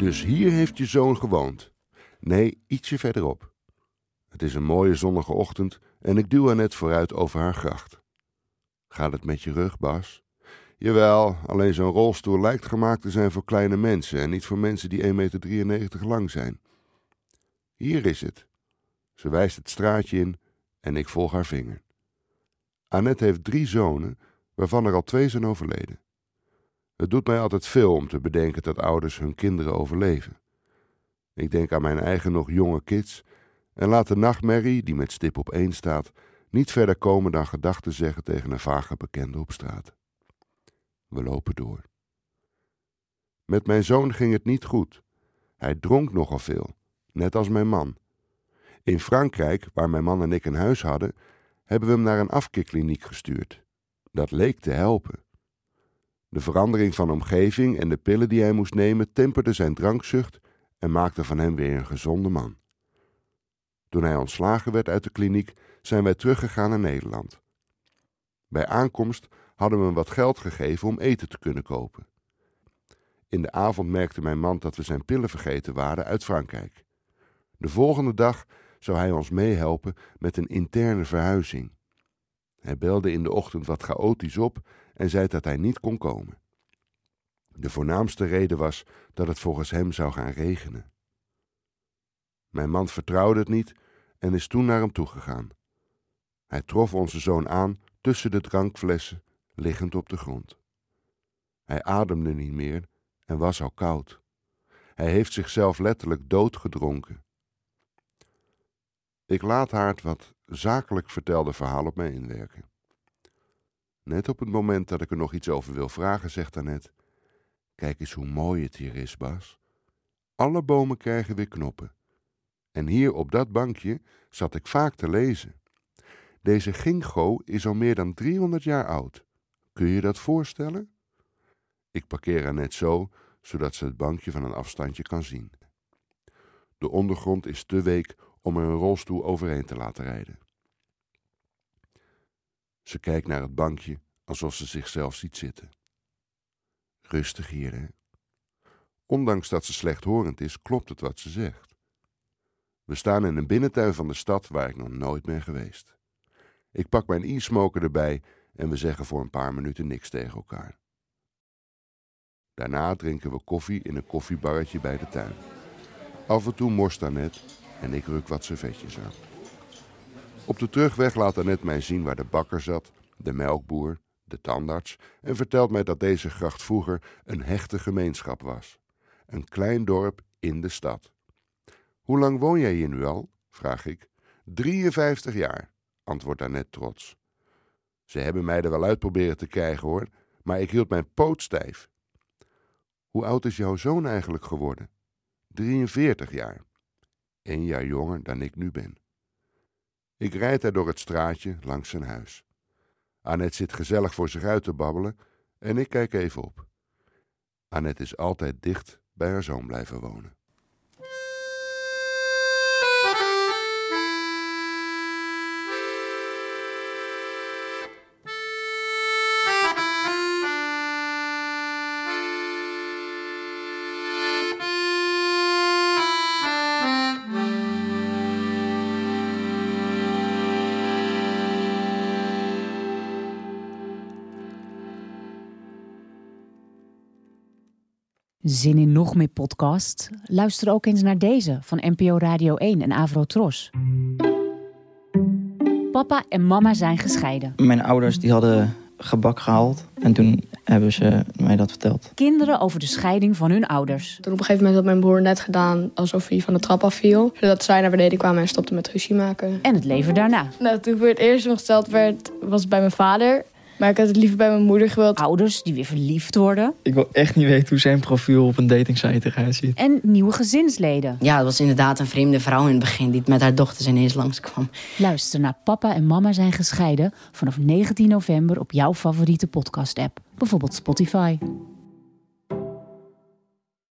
Dus hier heeft je zoon gewoond? Nee, ietsje verderop. Het is een mooie zonnige ochtend en ik duw net vooruit over haar gracht. Gaat het met je rug, Bas? Jawel, alleen zo'n rolstoel lijkt gemaakt te zijn voor kleine mensen en niet voor mensen die 1,93 meter lang zijn. Hier is het. Ze wijst het straatje in en ik volg haar vinger. Annette heeft drie zonen, waarvan er al twee zijn overleden. Het doet mij altijd veel om te bedenken dat ouders hun kinderen overleven. Ik denk aan mijn eigen nog jonge kids en laat de nachtmerrie, die met stip op één staat, niet verder komen dan gedachten zeggen tegen een vage bekende op straat. We lopen door. Met mijn zoon ging het niet goed. Hij dronk nogal veel, net als mijn man. In Frankrijk, waar mijn man en ik een huis hadden, hebben we hem naar een afkikkliniek gestuurd. Dat leek te helpen. De verandering van omgeving en de pillen die hij moest nemen temperden zijn drankzucht en maakten van hem weer een gezonde man. Toen hij ontslagen werd uit de kliniek, zijn wij teruggegaan naar Nederland. Bij aankomst hadden we hem wat geld gegeven om eten te kunnen kopen. In de avond merkte mijn man dat we zijn pillen vergeten waren uit Frankrijk. De volgende dag zou hij ons meehelpen met een interne verhuizing. Hij belde in de ochtend wat chaotisch op en zei dat hij niet kon komen. De voornaamste reden was dat het volgens hem zou gaan regenen. Mijn man vertrouwde het niet en is toen naar hem toegegaan. Hij trof onze zoon aan tussen de drankflessen, liggend op de grond. Hij ademde niet meer en was al koud. Hij heeft zichzelf letterlijk doodgedronken. Ik laat haar het wat zakelijk vertelde verhaal op mij inwerken. Net op het moment dat ik er nog iets over wil vragen, zegt Annette: Kijk eens hoe mooi het hier is, Bas. Alle bomen krijgen weer knoppen. En hier op dat bankje zat ik vaak te lezen. Deze ginkgo is al meer dan 300 jaar oud. Kun je dat voorstellen? Ik parkeer haar net zo, zodat ze het bankje van een afstandje kan zien. De ondergrond is te week om er een rolstoel overheen te laten rijden. Ze kijkt naar het bankje alsof ze zichzelf ziet zitten. Rustig hier, hè? Ondanks dat ze slechthorend is, klopt het wat ze zegt. We staan in een binnentuin van de stad waar ik nog nooit ben geweest. Ik pak mijn e-smoker erbij en we zeggen voor een paar minuten niks tegen elkaar. Daarna drinken we koffie in een koffiebarretje bij de tuin. Af en toe morst Annette en ik ruk wat servetjes aan. Op de terugweg laat Annette mij zien waar de bakker zat, de melkboer, de tandarts en vertelt mij dat deze gracht vroeger een hechte gemeenschap was. Een klein dorp in de stad. Hoe lang woon jij hier nu al? vraag ik. 53 jaar, antwoordt Annette trots. Ze hebben mij er wel uit proberen te krijgen hoor, maar ik hield mijn poot stijf. Hoe oud is jouw zoon eigenlijk geworden? 43 jaar. Eén jaar jonger dan ik nu ben. Ik rijd daar door het straatje langs zijn huis. Annette zit gezellig voor zich uit te babbelen en ik kijk even op. Annette is altijd dicht bij haar zoon blijven wonen. Zin in nog meer podcasts? Luister ook eens naar deze van NPO Radio 1 en Avro Tros. Papa en mama zijn gescheiden. Mijn ouders die hadden gebak gehaald en toen hebben ze mij dat verteld. Kinderen over de scheiding van hun ouders. Toen op een gegeven moment had mijn broer net gedaan alsof hij van de trap afviel. Zodat zij naar beneden kwamen en stopten met ruzie maken. En het leven daarna. Nou, toen voor het eerst nog gesteld werd, was het bij mijn vader. Maar ik had het liever bij mijn moeder gewild. Ouders die weer verliefd worden. Ik wil echt niet weten hoe zijn profiel op een datingsite eruit ziet. En nieuwe gezinsleden. Ja, het was inderdaad een vreemde vrouw in het begin die met haar dochters ineens langskwam. Luister naar Papa en Mama zijn gescheiden vanaf 19 november op jouw favoriete podcast-app. Bijvoorbeeld Spotify.